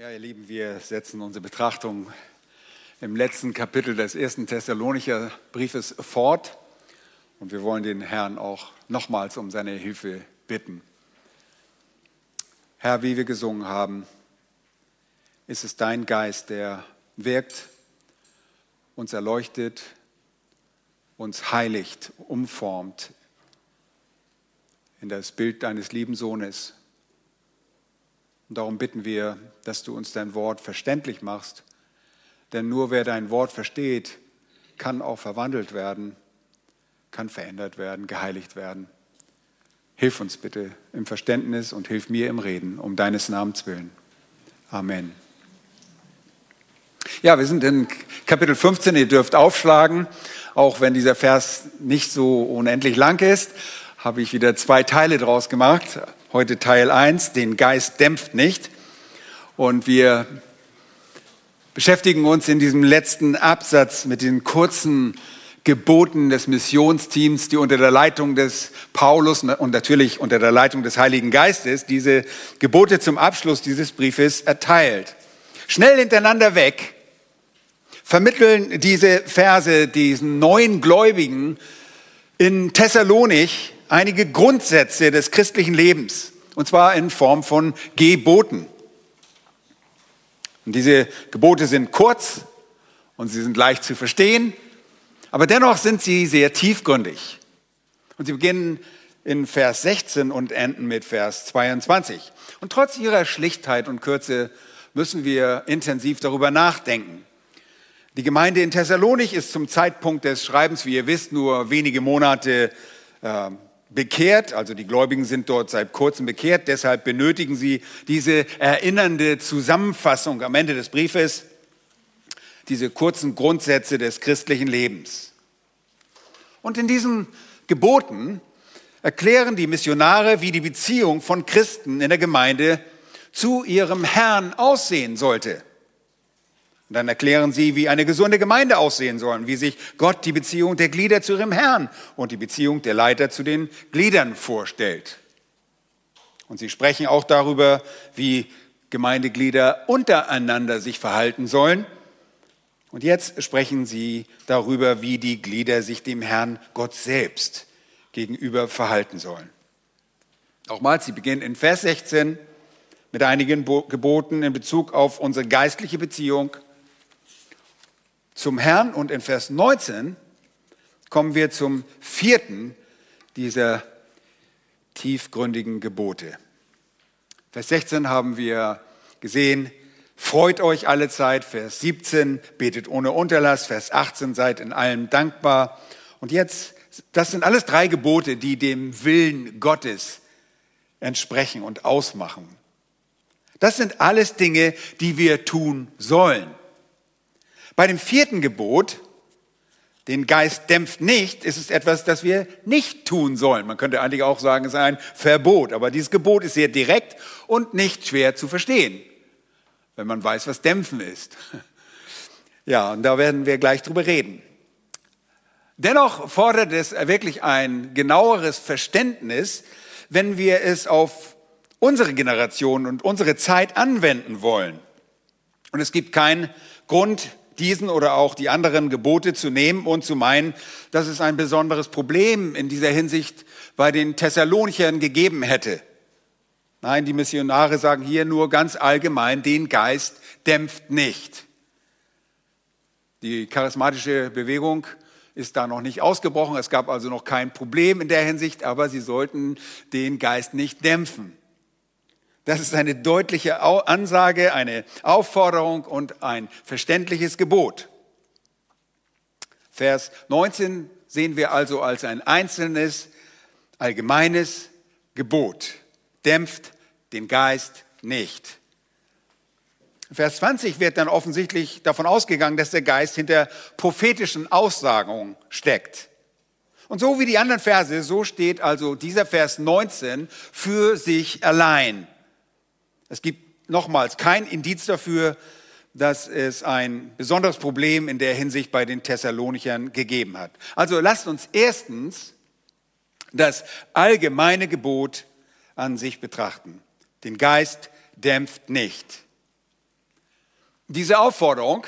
Ja, ihr Lieben, wir setzen unsere Betrachtung im letzten Kapitel des ersten Thessalonicher Briefes fort und wir wollen den Herrn auch nochmals um seine Hilfe bitten. Herr, wie wir gesungen haben, ist es dein Geist, der wirkt, uns erleuchtet, uns heiligt, umformt in das Bild deines lieben Sohnes und darum bitten wir, dass du uns dein Wort verständlich machst. Denn nur wer dein Wort versteht, kann auch verwandelt werden, kann verändert werden, geheiligt werden. Hilf uns bitte im Verständnis und hilf mir im Reden, um deines Namens willen. Amen. Ja, wir sind in Kapitel 15. Ihr dürft aufschlagen. Auch wenn dieser Vers nicht so unendlich lang ist, habe ich wieder zwei Teile draus gemacht. Heute Teil 1, den Geist dämpft nicht. Und wir beschäftigen uns in diesem letzten Absatz mit den kurzen Geboten des Missionsteams, die unter der Leitung des Paulus und natürlich unter der Leitung des Heiligen Geistes diese Gebote zum Abschluss dieses Briefes erteilt. Schnell hintereinander weg vermitteln diese Verse diesen neuen Gläubigen in Thessalonich einige Grundsätze des christlichen Lebens, und zwar in Form von Geboten. Und diese Gebote sind kurz und sie sind leicht zu verstehen, aber dennoch sind sie sehr tiefgründig. Und sie beginnen in Vers 16 und enden mit Vers 22. Und trotz ihrer Schlichtheit und Kürze müssen wir intensiv darüber nachdenken. Die Gemeinde in Thessalonich ist zum Zeitpunkt des Schreibens, wie ihr wisst, nur wenige Monate äh, bekehrt, also die Gläubigen sind dort seit kurzem bekehrt, deshalb benötigen sie diese erinnernde Zusammenfassung am Ende des Briefes, diese kurzen Grundsätze des christlichen Lebens. Und in diesen Geboten erklären die Missionare, wie die Beziehung von Christen in der Gemeinde zu ihrem Herrn aussehen sollte. Und dann erklären sie, wie eine gesunde Gemeinde aussehen soll, wie sich Gott die Beziehung der Glieder zu ihrem Herrn und die Beziehung der Leiter zu den Gliedern vorstellt. Und sie sprechen auch darüber, wie Gemeindeglieder untereinander sich verhalten sollen. Und jetzt sprechen sie darüber, wie die Glieder sich dem Herrn Gott selbst gegenüber verhalten sollen. Nochmals, sie beginnen in Vers 16 mit einigen Geboten in Bezug auf unsere geistliche Beziehung zum Herrn und in Vers 19 kommen wir zum vierten dieser tiefgründigen Gebote. Vers 16 haben wir gesehen, freut euch alle Zeit. Vers 17, betet ohne Unterlass. Vers 18, seid in allem dankbar. Und jetzt, das sind alles drei Gebote, die dem Willen Gottes entsprechen und ausmachen. Das sind alles Dinge, die wir tun sollen. Bei dem vierten Gebot, den Geist dämpft nicht, ist es etwas, das wir nicht tun sollen. Man könnte eigentlich auch sagen, es ist ein Verbot. Aber dieses Gebot ist sehr direkt und nicht schwer zu verstehen, wenn man weiß, was dämpfen ist. Ja, und da werden wir gleich drüber reden. Dennoch fordert es wirklich ein genaueres Verständnis, wenn wir es auf unsere Generation und unsere Zeit anwenden wollen. Und es gibt keinen Grund, diesen oder auch die anderen Gebote zu nehmen und zu meinen, dass es ein besonderes Problem in dieser Hinsicht bei den Thessalonichern gegeben hätte. Nein, die Missionare sagen hier nur ganz allgemein, den Geist dämpft nicht. Die charismatische Bewegung ist da noch nicht ausgebrochen. Es gab also noch kein Problem in der Hinsicht, aber sie sollten den Geist nicht dämpfen. Das ist eine deutliche Ansage, eine Aufforderung und ein verständliches Gebot. Vers 19 sehen wir also als ein einzelnes, allgemeines Gebot. Dämpft den Geist nicht. Vers 20 wird dann offensichtlich davon ausgegangen, dass der Geist hinter prophetischen Aussagen steckt. Und so wie die anderen Verse, so steht also dieser Vers 19 für sich allein. Es gibt nochmals kein Indiz dafür, dass es ein besonderes Problem in der Hinsicht bei den Thessalonichern gegeben hat. Also lasst uns erstens das allgemeine Gebot an sich betrachten. Den Geist dämpft nicht. Diese Aufforderung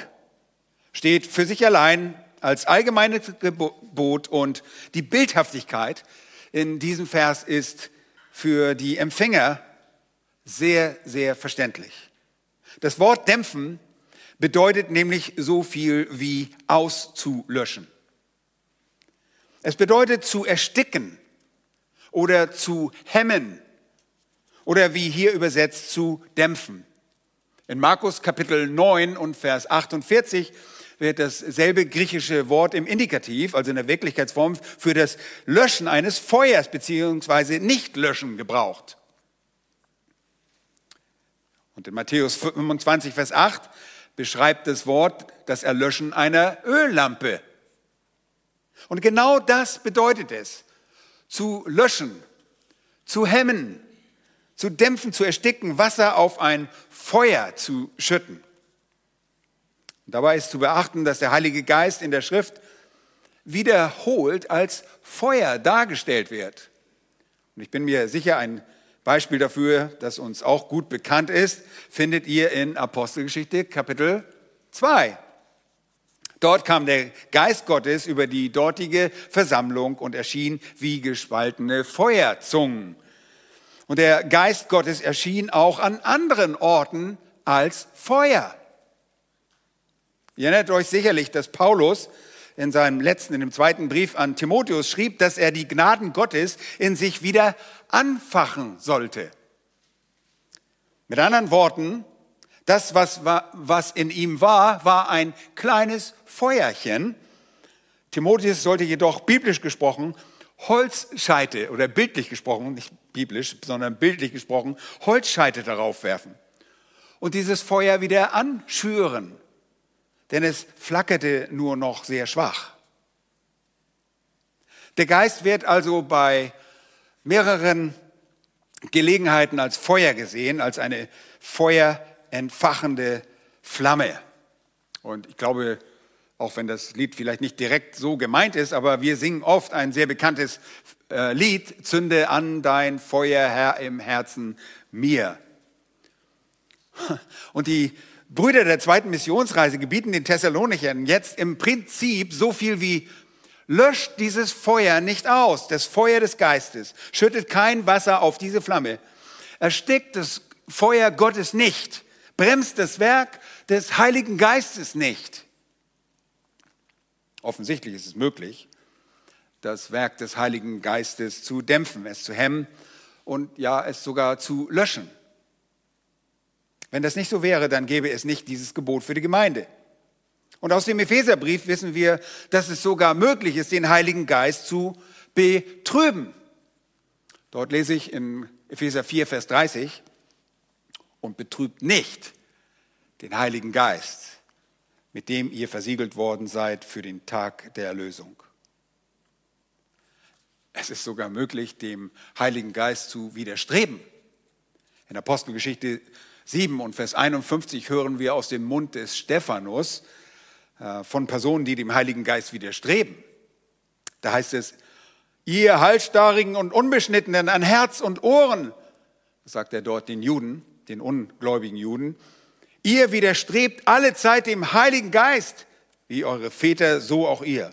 steht für sich allein als allgemeines Gebot und die Bildhaftigkeit in diesem Vers ist für die Empfänger sehr, sehr verständlich. Das Wort dämpfen bedeutet nämlich so viel wie auszulöschen. Es bedeutet zu ersticken oder zu hemmen oder wie hier übersetzt zu dämpfen. In Markus Kapitel 9 und Vers 48 wird dasselbe griechische Wort im Indikativ, also in der Wirklichkeitsform, für das Löschen eines Feuers beziehungsweise Nichtlöschen gebraucht. Und in Matthäus 25, Vers 8 beschreibt das Wort das Erlöschen einer Öllampe. Und genau das bedeutet es, zu löschen, zu hemmen, zu dämpfen, zu ersticken, Wasser auf ein Feuer zu schütten. Dabei ist zu beachten, dass der Heilige Geist in der Schrift wiederholt als Feuer dargestellt wird. Und ich bin mir sicher, ein Beispiel dafür, das uns auch gut bekannt ist, findet ihr in Apostelgeschichte Kapitel 2. Dort kam der Geist Gottes über die dortige Versammlung und erschien wie gespaltene Feuerzungen. Und der Geist Gottes erschien auch an anderen Orten als Feuer. Ihr erinnert euch sicherlich, dass Paulus in seinem letzten, in dem zweiten Brief an Timotheus schrieb, dass er die Gnaden Gottes in sich wieder anfachen sollte. Mit anderen Worten, das, was, was in ihm war, war ein kleines Feuerchen. Timotheus sollte jedoch biblisch gesprochen Holzscheite oder bildlich gesprochen, nicht biblisch, sondern bildlich gesprochen, Holzscheite darauf werfen und dieses Feuer wieder anschüren denn es flackerte nur noch sehr schwach. Der Geist wird also bei mehreren Gelegenheiten als Feuer gesehen, als eine feuerentfachende Flamme. Und ich glaube, auch wenn das Lied vielleicht nicht direkt so gemeint ist, aber wir singen oft ein sehr bekanntes äh, Lied, Zünde an dein Feuer, Herr, im Herzen mir. Und die Brüder der zweiten Missionsreise gebieten den Thessalonichern jetzt im Prinzip so viel wie löscht dieses Feuer nicht aus, das Feuer des Geistes, schüttet kein Wasser auf diese Flamme, erstickt das Feuer Gottes nicht, bremst das Werk des Heiligen Geistes nicht. Offensichtlich ist es möglich, das Werk des Heiligen Geistes zu dämpfen, es zu hemmen und ja, es sogar zu löschen. Wenn das nicht so wäre, dann gäbe es nicht dieses Gebot für die Gemeinde. Und aus dem Epheserbrief wissen wir, dass es sogar möglich ist, den Heiligen Geist zu betrüben. Dort lese ich in Epheser 4, Vers 30, und betrübt nicht den Heiligen Geist, mit dem ihr versiegelt worden seid für den Tag der Erlösung. Es ist sogar möglich, dem Heiligen Geist zu widerstreben. In Apostelgeschichte 7 und Vers 51 hören wir aus dem Mund des Stephanus von Personen, die dem Heiligen Geist widerstreben. Da heißt es, ihr Halsstarrigen und Unbeschnittenen an Herz und Ohren, sagt er dort den Juden, den ungläubigen Juden, ihr widerstrebt alle Zeit dem Heiligen Geist, wie eure Väter, so auch ihr.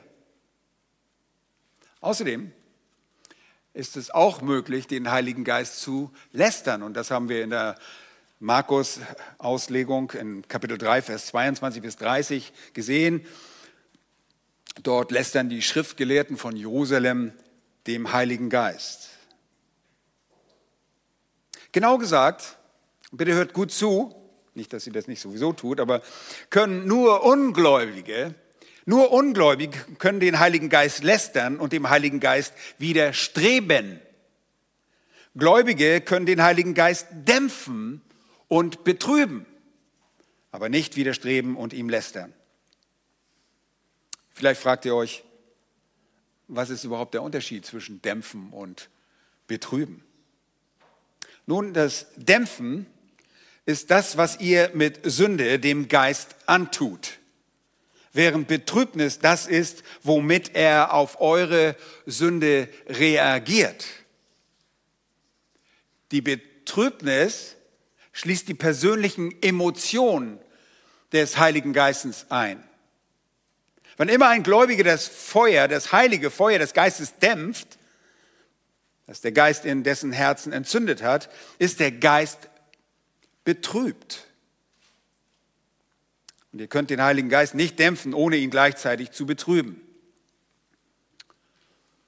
Außerdem ist es auch möglich, den Heiligen Geist zu lästern. Und das haben wir in der Markus Auslegung in Kapitel 3, Vers 22 bis 30 gesehen. Dort lästern die Schriftgelehrten von Jerusalem dem Heiligen Geist. Genau gesagt, bitte hört gut zu, nicht, dass sie das nicht sowieso tut, aber können nur Ungläubige, nur Ungläubige können den Heiligen Geist lästern und dem Heiligen Geist widerstreben. Gläubige können den Heiligen Geist dämpfen und betrüben, aber nicht widerstreben und ihm lästern. Vielleicht fragt ihr euch, was ist überhaupt der Unterschied zwischen dämpfen und betrüben? Nun, das Dämpfen ist das, was ihr mit Sünde dem Geist antut, während Betrübnis das ist, womit er auf eure Sünde reagiert. Die Betrübnis schließt die persönlichen Emotionen des Heiligen Geistes ein. Wann immer ein Gläubiger das Feuer, das heilige Feuer des Geistes dämpft, das der Geist in dessen Herzen entzündet hat, ist der Geist betrübt. Und ihr könnt den Heiligen Geist nicht dämpfen, ohne ihn gleichzeitig zu betrüben.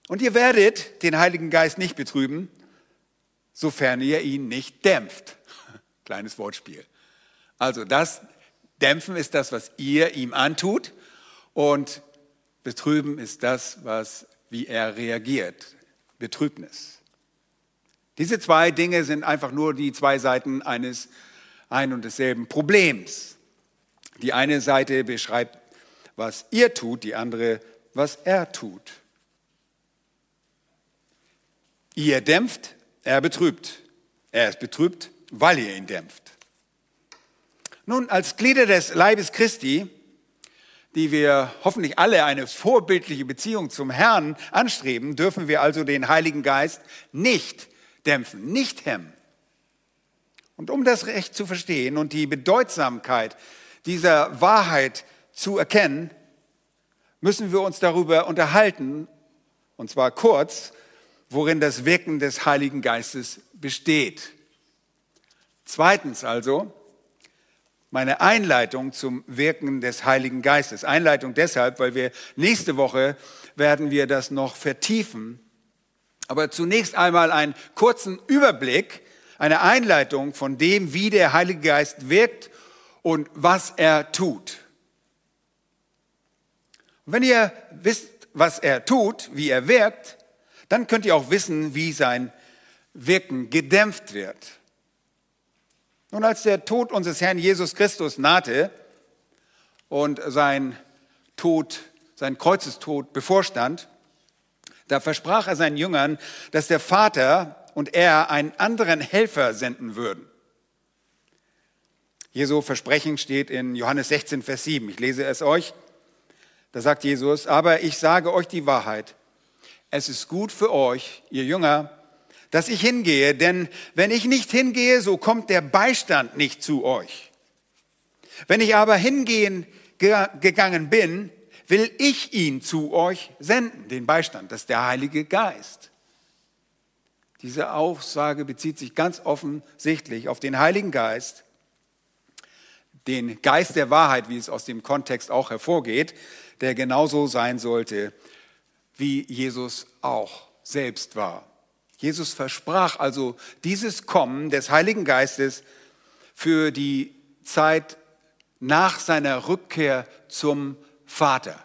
Und ihr werdet den Heiligen Geist nicht betrüben, sofern ihr ihn nicht dämpft. Kleines Wortspiel. Also das Dämpfen ist das, was ihr ihm antut und betrüben ist das, was, wie er reagiert. Betrübnis. Diese zwei Dinge sind einfach nur die zwei Seiten eines ein und desselben Problems. Die eine Seite beschreibt, was ihr tut, die andere, was er tut. Ihr dämpft, er betrübt. Er ist betrübt, weil ihr ihn dämpft. Nun, als Glieder des Leibes Christi, die wir hoffentlich alle eine vorbildliche Beziehung zum Herrn anstreben, dürfen wir also den Heiligen Geist nicht dämpfen, nicht hemmen. Und um das Recht zu verstehen und die Bedeutsamkeit dieser Wahrheit zu erkennen, müssen wir uns darüber unterhalten, und zwar kurz, worin das Wirken des Heiligen Geistes besteht. Zweitens also, meine Einleitung zum Wirken des Heiligen Geistes. Einleitung deshalb, weil wir nächste Woche werden wir das noch vertiefen. Aber zunächst einmal einen kurzen Überblick, eine Einleitung von dem, wie der Heilige Geist wirkt und was er tut. Wenn ihr wisst, was er tut, wie er wirkt, dann könnt ihr auch wissen, wie sein Wirken gedämpft wird. Nun, als der Tod unseres Herrn Jesus Christus nahte und sein Tod, sein Kreuzestod bevorstand, da versprach er seinen Jüngern, dass der Vater und er einen anderen Helfer senden würden. Jesu Versprechen steht in Johannes 16, Vers 7. Ich lese es euch. Da sagt Jesus, aber ich sage euch die Wahrheit. Es ist gut für euch, ihr Jünger, dass ich hingehe, denn wenn ich nicht hingehe, so kommt der Beistand nicht zu euch. Wenn ich aber hingehen gegangen bin, will ich ihn zu euch senden, den Beistand, das ist der Heilige Geist. Diese Aussage bezieht sich ganz offensichtlich auf den Heiligen Geist, den Geist der Wahrheit, wie es aus dem Kontext auch hervorgeht, der genauso sein sollte, wie Jesus auch selbst war. Jesus versprach also dieses Kommen des Heiligen Geistes für die Zeit nach seiner Rückkehr zum Vater.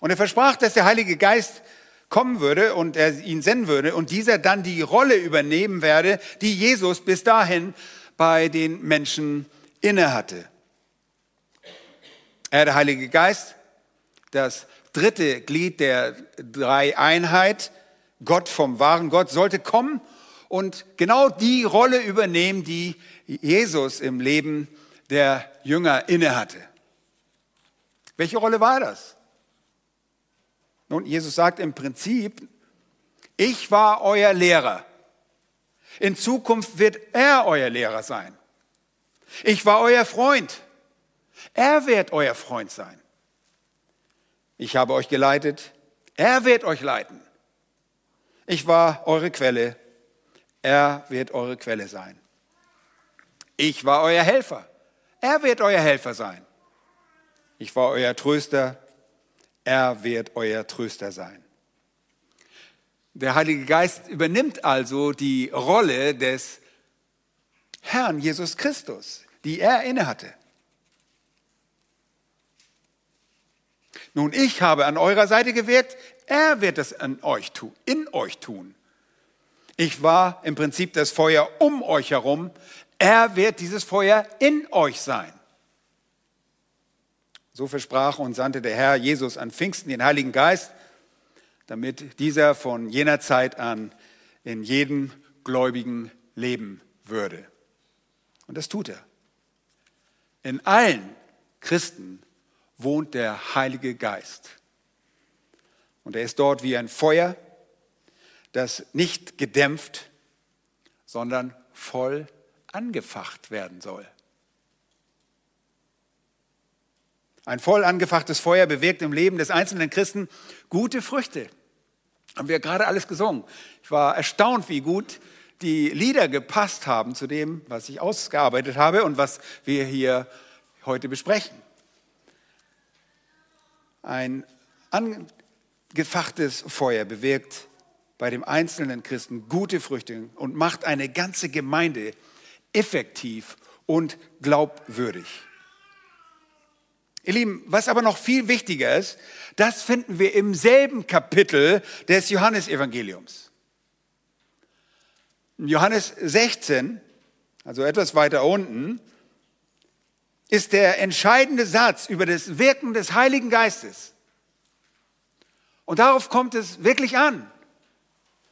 Und er versprach, dass der Heilige Geist kommen würde und er ihn senden würde und dieser dann die Rolle übernehmen werde, die Jesus bis dahin bei den Menschen innehatte. Er, der Heilige Geist, das dritte Glied der Dreieinheit, Gott vom wahren Gott, sollte kommen und genau die Rolle übernehmen, die Jesus im Leben der Jünger innehatte. Welche Rolle war das? Nun, Jesus sagt im Prinzip, ich war euer Lehrer. In Zukunft wird er euer Lehrer sein. Ich war euer Freund. Er wird euer Freund sein. Ich habe euch geleitet. Er wird euch leiten. Ich war eure Quelle. Er wird eure Quelle sein. Ich war euer Helfer. Er wird euer Helfer sein. Ich war euer Tröster. Er wird euer Tröster sein. Der Heilige Geist übernimmt also die Rolle des Herrn Jesus Christus die er innehatte. Nun, ich habe an eurer Seite gewirkt, er wird es an euch tun, in euch tun. Ich war im Prinzip das Feuer um euch herum, er wird dieses Feuer in euch sein. So versprach und sandte der Herr Jesus an Pfingsten den Heiligen Geist, damit dieser von jener Zeit an in jedem Gläubigen leben würde. Und das tut er. In allen Christen wohnt der Heilige Geist. Und er ist dort wie ein Feuer, das nicht gedämpft, sondern voll angefacht werden soll. Ein voll angefachtes Feuer bewirkt im Leben des einzelnen Christen gute Früchte. Haben wir gerade alles gesungen. Ich war erstaunt, wie gut die Lieder gepasst haben zu dem, was ich ausgearbeitet habe und was wir hier heute besprechen. Ein angefachtes Feuer bewirkt bei dem einzelnen Christen gute Früchte und macht eine ganze Gemeinde effektiv und glaubwürdig. Ihr Lieben, was aber noch viel wichtiger ist, das finden wir im selben Kapitel des Johannesevangeliums. In Johannes 16, also etwas weiter unten, ist der entscheidende Satz über das Wirken des Heiligen Geistes. Und darauf kommt es wirklich an.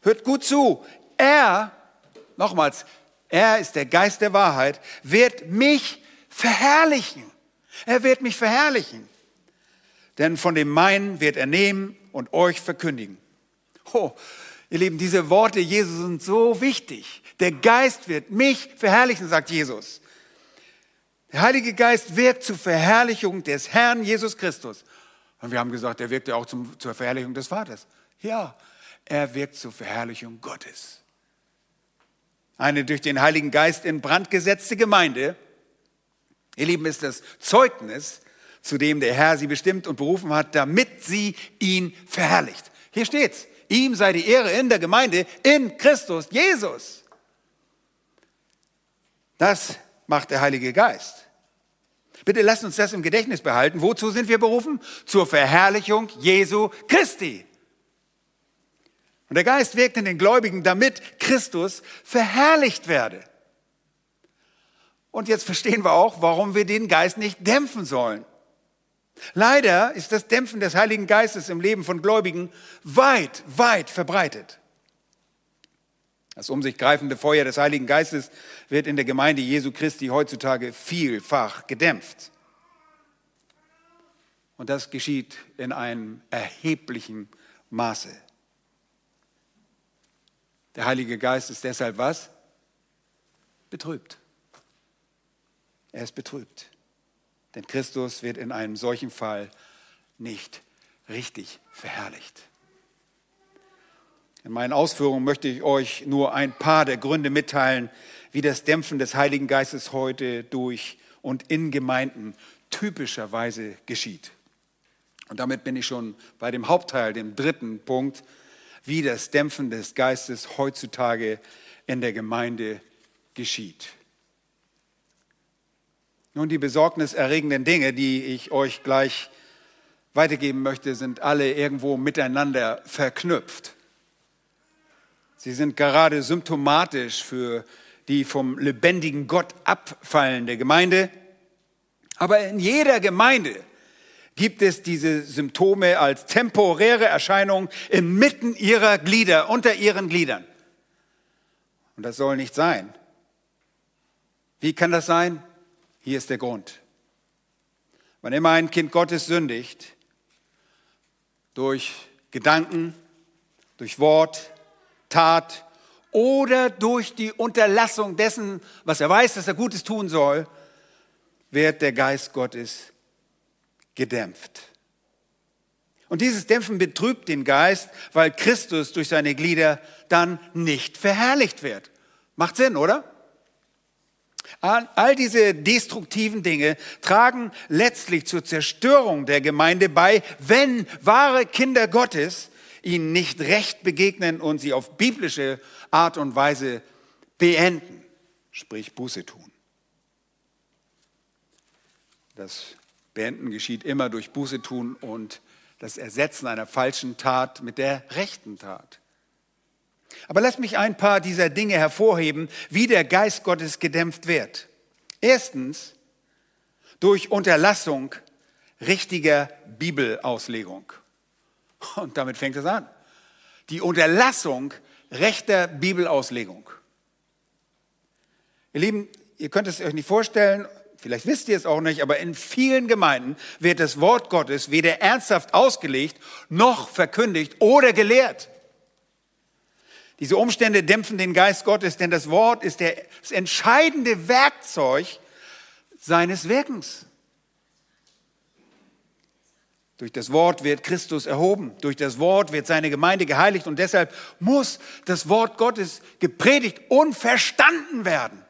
Hört gut zu. Er, nochmals, er ist der Geist der Wahrheit, wird mich verherrlichen. Er wird mich verherrlichen. Denn von dem meinen wird er nehmen und euch verkündigen. Oh, ihr Lieben, diese Worte Jesus sind so wichtig. Der Geist wird mich verherrlichen, sagt Jesus. Der Heilige Geist wirkt zur Verherrlichung des Herrn Jesus Christus. Und wir haben gesagt, er wirkt ja auch zum, zur Verherrlichung des Vaters. Ja, er wirkt zur Verherrlichung Gottes. Eine durch den Heiligen Geist in Brand gesetzte Gemeinde, ihr Lieben, ist das Zeugnis, zu dem der Herr sie bestimmt und berufen hat, damit sie ihn verherrlicht. Hier steht's. Ihm sei die Ehre in der Gemeinde in Christus Jesus. Das macht der Heilige Geist. Bitte lasst uns das im Gedächtnis behalten. Wozu sind wir berufen? Zur Verherrlichung Jesu Christi. Und der Geist wirkt in den Gläubigen, damit Christus verherrlicht werde. Und jetzt verstehen wir auch, warum wir den Geist nicht dämpfen sollen. Leider ist das Dämpfen des Heiligen Geistes im Leben von Gläubigen weit, weit verbreitet. Das um sich greifende Feuer des Heiligen Geistes wird in der Gemeinde Jesu Christi heutzutage vielfach gedämpft. Und das geschieht in einem erheblichen Maße. Der Heilige Geist ist deshalb was? Betrübt. Er ist betrübt. Denn Christus wird in einem solchen Fall nicht richtig verherrlicht. In meinen Ausführungen möchte ich euch nur ein paar der Gründe mitteilen, wie das Dämpfen des Heiligen Geistes heute durch und in Gemeinden typischerweise geschieht. Und damit bin ich schon bei dem Hauptteil, dem dritten Punkt, wie das Dämpfen des Geistes heutzutage in der Gemeinde geschieht. Nun, die besorgniserregenden Dinge, die ich euch gleich weitergeben möchte, sind alle irgendwo miteinander verknüpft. Sie sind gerade symptomatisch für die vom lebendigen Gott abfallende Gemeinde. Aber in jeder Gemeinde gibt es diese Symptome als temporäre Erscheinung inmitten ihrer Glieder, unter ihren Gliedern. Und das soll nicht sein. Wie kann das sein? Hier ist der Grund. Wann immer ein Kind Gottes sündigt, durch Gedanken, durch Wort, Tat oder durch die Unterlassung dessen, was er weiß, dass er Gutes tun soll, wird der Geist Gottes gedämpft. Und dieses Dämpfen betrübt den Geist, weil Christus durch seine Glieder dann nicht verherrlicht wird. Macht Sinn, oder? All diese destruktiven Dinge tragen letztlich zur Zerstörung der Gemeinde bei, wenn wahre Kinder Gottes ihnen nicht recht begegnen und sie auf biblische Art und Weise beenden, sprich Buße tun. Das Beenden geschieht immer durch Buße tun und das Ersetzen einer falschen Tat mit der rechten Tat. Aber lasst mich ein paar dieser Dinge hervorheben, wie der Geist Gottes gedämpft wird. Erstens durch Unterlassung richtiger Bibelauslegung. Und damit fängt es an. Die Unterlassung rechter Bibelauslegung. Ihr Lieben, ihr könnt es euch nicht vorstellen, vielleicht wisst ihr es auch nicht, aber in vielen Gemeinden wird das Wort Gottes weder ernsthaft ausgelegt, noch verkündigt oder gelehrt. Diese Umstände dämpfen den Geist Gottes, denn das Wort ist das entscheidende Werkzeug seines Wirkens. Durch das Wort wird Christus erhoben, durch das Wort wird seine Gemeinde geheiligt und deshalb muss das Wort Gottes gepredigt und verstanden werden.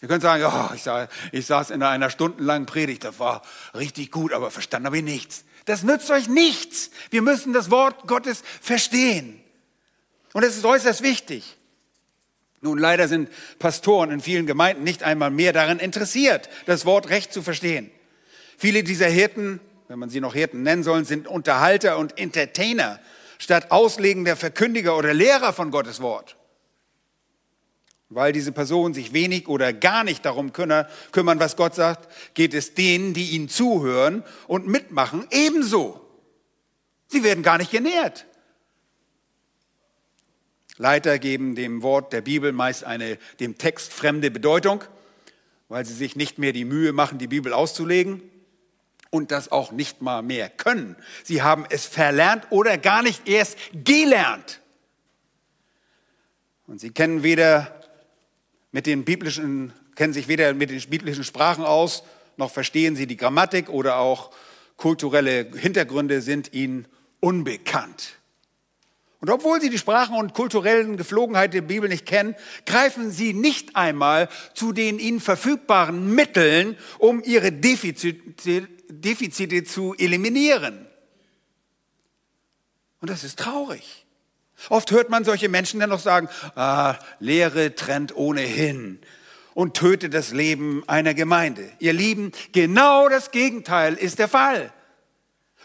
Ihr könnt sagen, oh, ich, sah, ich saß in einer stundenlangen Predigt, das war richtig gut, aber verstanden habe ich nichts. Das nützt euch nichts. Wir müssen das Wort Gottes verstehen. Und es ist äußerst wichtig. Nun, leider sind Pastoren in vielen Gemeinden nicht einmal mehr daran interessiert, das Wort recht zu verstehen. Viele dieser Hirten, wenn man sie noch Hirten nennen soll, sind Unterhalter und Entertainer statt auslegender Verkündiger oder Lehrer von Gottes Wort. Weil diese Personen sich wenig oder gar nicht darum kümmern, was Gott sagt, geht es denen, die ihnen zuhören und mitmachen, ebenso. Sie werden gar nicht genährt. Leiter geben dem Wort der Bibel meist eine dem Text fremde Bedeutung, weil sie sich nicht mehr die Mühe machen, die Bibel auszulegen und das auch nicht mal mehr können. Sie haben es verlernt oder gar nicht erst gelernt. Und sie kennen weder mit den biblischen, kennen sich weder mit den biblischen Sprachen aus, noch verstehen sie die Grammatik oder auch kulturelle Hintergründe sind ihnen unbekannt. Und obwohl sie die Sprachen und kulturellen Geflogenheiten der Bibel nicht kennen, greifen sie nicht einmal zu den ihnen verfügbaren Mitteln, um ihre Defizite, Defizite zu eliminieren. Und das ist traurig. Oft hört man solche Menschen dann noch sagen, ah, Lehre trennt ohnehin und tötet das Leben einer Gemeinde. Ihr Lieben, genau das Gegenteil ist der Fall.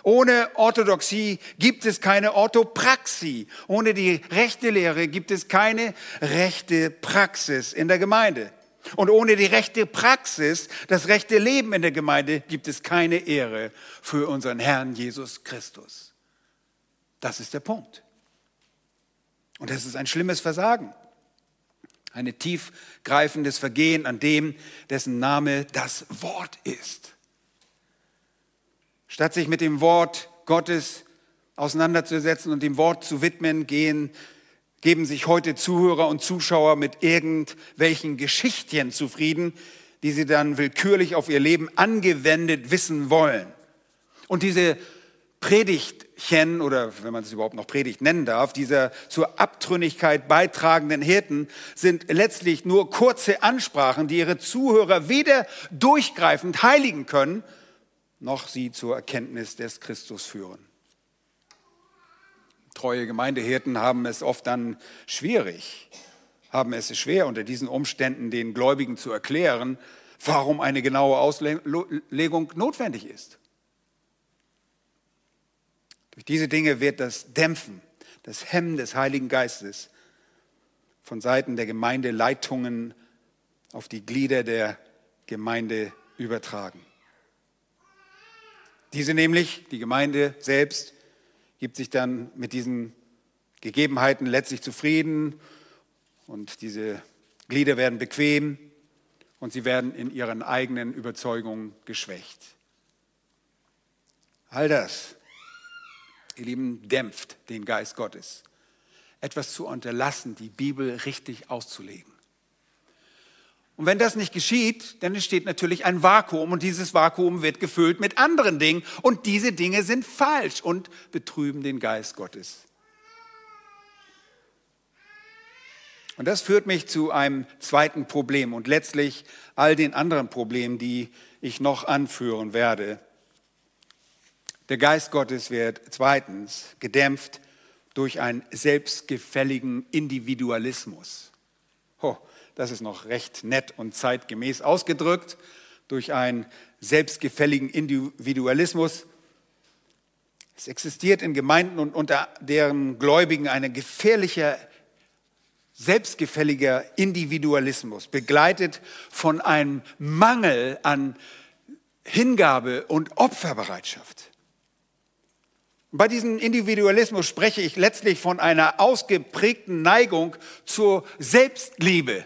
Ohne Orthodoxie gibt es keine Orthopraxie. Ohne die rechte Lehre gibt es keine rechte Praxis in der Gemeinde. Und ohne die rechte Praxis, das rechte Leben in der Gemeinde, gibt es keine Ehre für unseren Herrn Jesus Christus. Das ist der Punkt. Und das ist ein schlimmes Versagen. Ein tiefgreifendes Vergehen an dem, dessen Name das Wort ist. Statt sich mit dem Wort Gottes auseinanderzusetzen und dem Wort zu widmen, gehen, geben sich heute Zuhörer und Zuschauer mit irgendwelchen Geschichtchen zufrieden, die sie dann willkürlich auf ihr Leben angewendet wissen wollen. Und diese Predigtchen oder wenn man es überhaupt noch Predigt nennen darf, dieser zur Abtrünnigkeit beitragenden Hirten sind letztlich nur kurze Ansprachen, die ihre Zuhörer weder durchgreifend heiligen können, noch sie zur Erkenntnis des Christus führen. Treue Gemeindehirten haben es oft dann schwierig, haben es schwer unter diesen Umständen den Gläubigen zu erklären, warum eine genaue Auslegung notwendig ist. Durch diese Dinge wird das Dämpfen, das Hemmen des Heiligen Geistes von Seiten der Gemeindeleitungen auf die Glieder der Gemeinde übertragen. Diese nämlich, die Gemeinde selbst, gibt sich dann mit diesen Gegebenheiten letztlich zufrieden und diese Glieder werden bequem und sie werden in ihren eigenen Überzeugungen geschwächt. All das ihr Lieben, dämpft den Geist Gottes. Etwas zu unterlassen, die Bibel richtig auszulegen. Und wenn das nicht geschieht, dann entsteht natürlich ein Vakuum und dieses Vakuum wird gefüllt mit anderen Dingen und diese Dinge sind falsch und betrüben den Geist Gottes. Und das führt mich zu einem zweiten Problem und letztlich all den anderen Problemen, die ich noch anführen werde. Der Geist Gottes wird zweitens gedämpft durch einen selbstgefälligen Individualismus. Oh, das ist noch recht nett und zeitgemäß ausgedrückt. Durch einen selbstgefälligen Individualismus. Es existiert in Gemeinden und unter deren Gläubigen ein gefährlicher, selbstgefälliger Individualismus, begleitet von einem Mangel an Hingabe und Opferbereitschaft. Bei diesem Individualismus spreche ich letztlich von einer ausgeprägten Neigung zur Selbstliebe.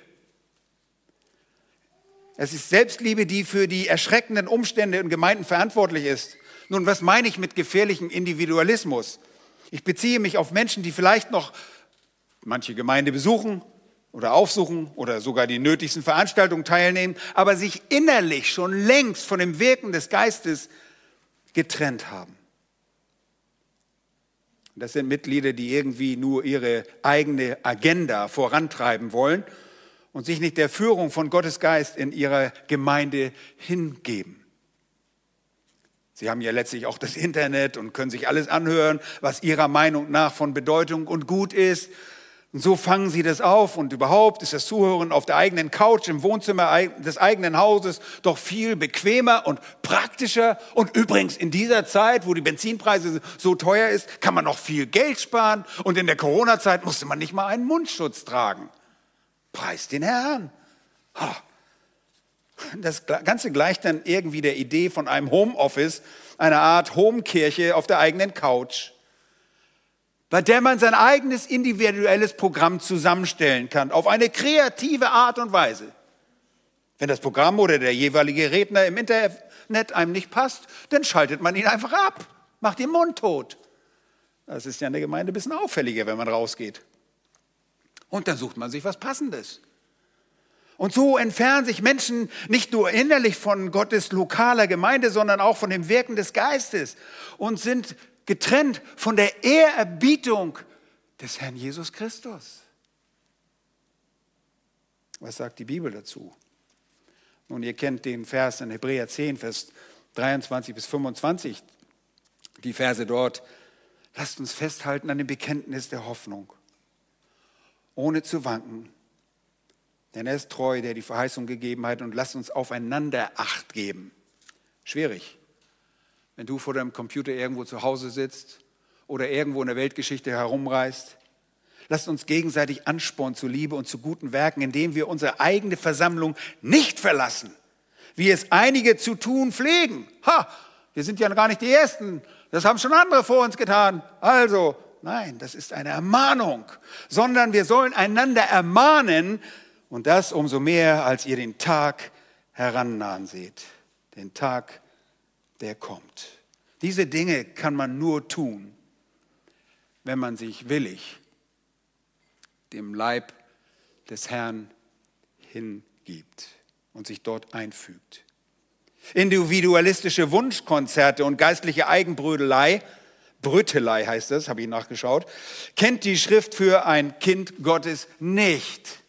Es ist Selbstliebe, die für die erschreckenden Umstände in Gemeinden verantwortlich ist. Nun, was meine ich mit gefährlichem Individualismus? Ich beziehe mich auf Menschen, die vielleicht noch manche Gemeinde besuchen oder aufsuchen oder sogar die nötigsten Veranstaltungen teilnehmen, aber sich innerlich schon längst von dem Wirken des Geistes getrennt haben. Das sind Mitglieder, die irgendwie nur ihre eigene Agenda vorantreiben wollen und sich nicht der Führung von Gottes Geist in ihrer Gemeinde hingeben. Sie haben ja letztlich auch das Internet und können sich alles anhören, was ihrer Meinung nach von Bedeutung und gut ist. Und so fangen sie das auf und überhaupt ist das Zuhören auf der eigenen Couch im Wohnzimmer des eigenen Hauses doch viel bequemer und praktischer. Und übrigens in dieser Zeit, wo die Benzinpreise so teuer ist, kann man noch viel Geld sparen. Und in der Corona-Zeit musste man nicht mal einen Mundschutz tragen. Preis den Herrn. Das Ganze gleicht dann irgendwie der Idee von einem Homeoffice, einer Art Homekirche auf der eigenen Couch bei der man sein eigenes individuelles Programm zusammenstellen kann, auf eine kreative Art und Weise. Wenn das Programm oder der jeweilige Redner im Internet einem nicht passt, dann schaltet man ihn einfach ab, macht den Mund tot. Das ist ja in der Gemeinde ein bisschen auffälliger, wenn man rausgeht. Und dann sucht man sich was Passendes. Und so entfernen sich Menschen nicht nur innerlich von Gottes lokaler Gemeinde, sondern auch von dem Wirken des Geistes und sind getrennt von der Ehrerbietung des Herrn Jesus Christus. Was sagt die Bibel dazu? Nun, ihr kennt den Vers in Hebräer 10, Vers 23 bis 25, die Verse dort. Lasst uns festhalten an dem Bekenntnis der Hoffnung, ohne zu wanken. Denn er ist treu, der die Verheißung gegeben hat, und lasst uns aufeinander Acht geben. Schwierig wenn du vor deinem Computer irgendwo zu Hause sitzt oder irgendwo in der Weltgeschichte herumreist. Lasst uns gegenseitig anspornen zu Liebe und zu guten Werken, indem wir unsere eigene Versammlung nicht verlassen, wie es einige zu tun pflegen. Ha, wir sind ja gar nicht die Ersten, das haben schon andere vor uns getan. Also, nein, das ist eine Ermahnung, sondern wir sollen einander ermahnen und das umso mehr, als ihr den Tag herannahen seht. Den Tag der kommt. Diese Dinge kann man nur tun, wenn man sich willig dem Leib des Herrn hingibt und sich dort einfügt. Individualistische Wunschkonzerte und geistliche Eigenbrödelei, Brüttelei heißt das, habe ich nachgeschaut, kennt die Schrift für ein Kind Gottes nicht.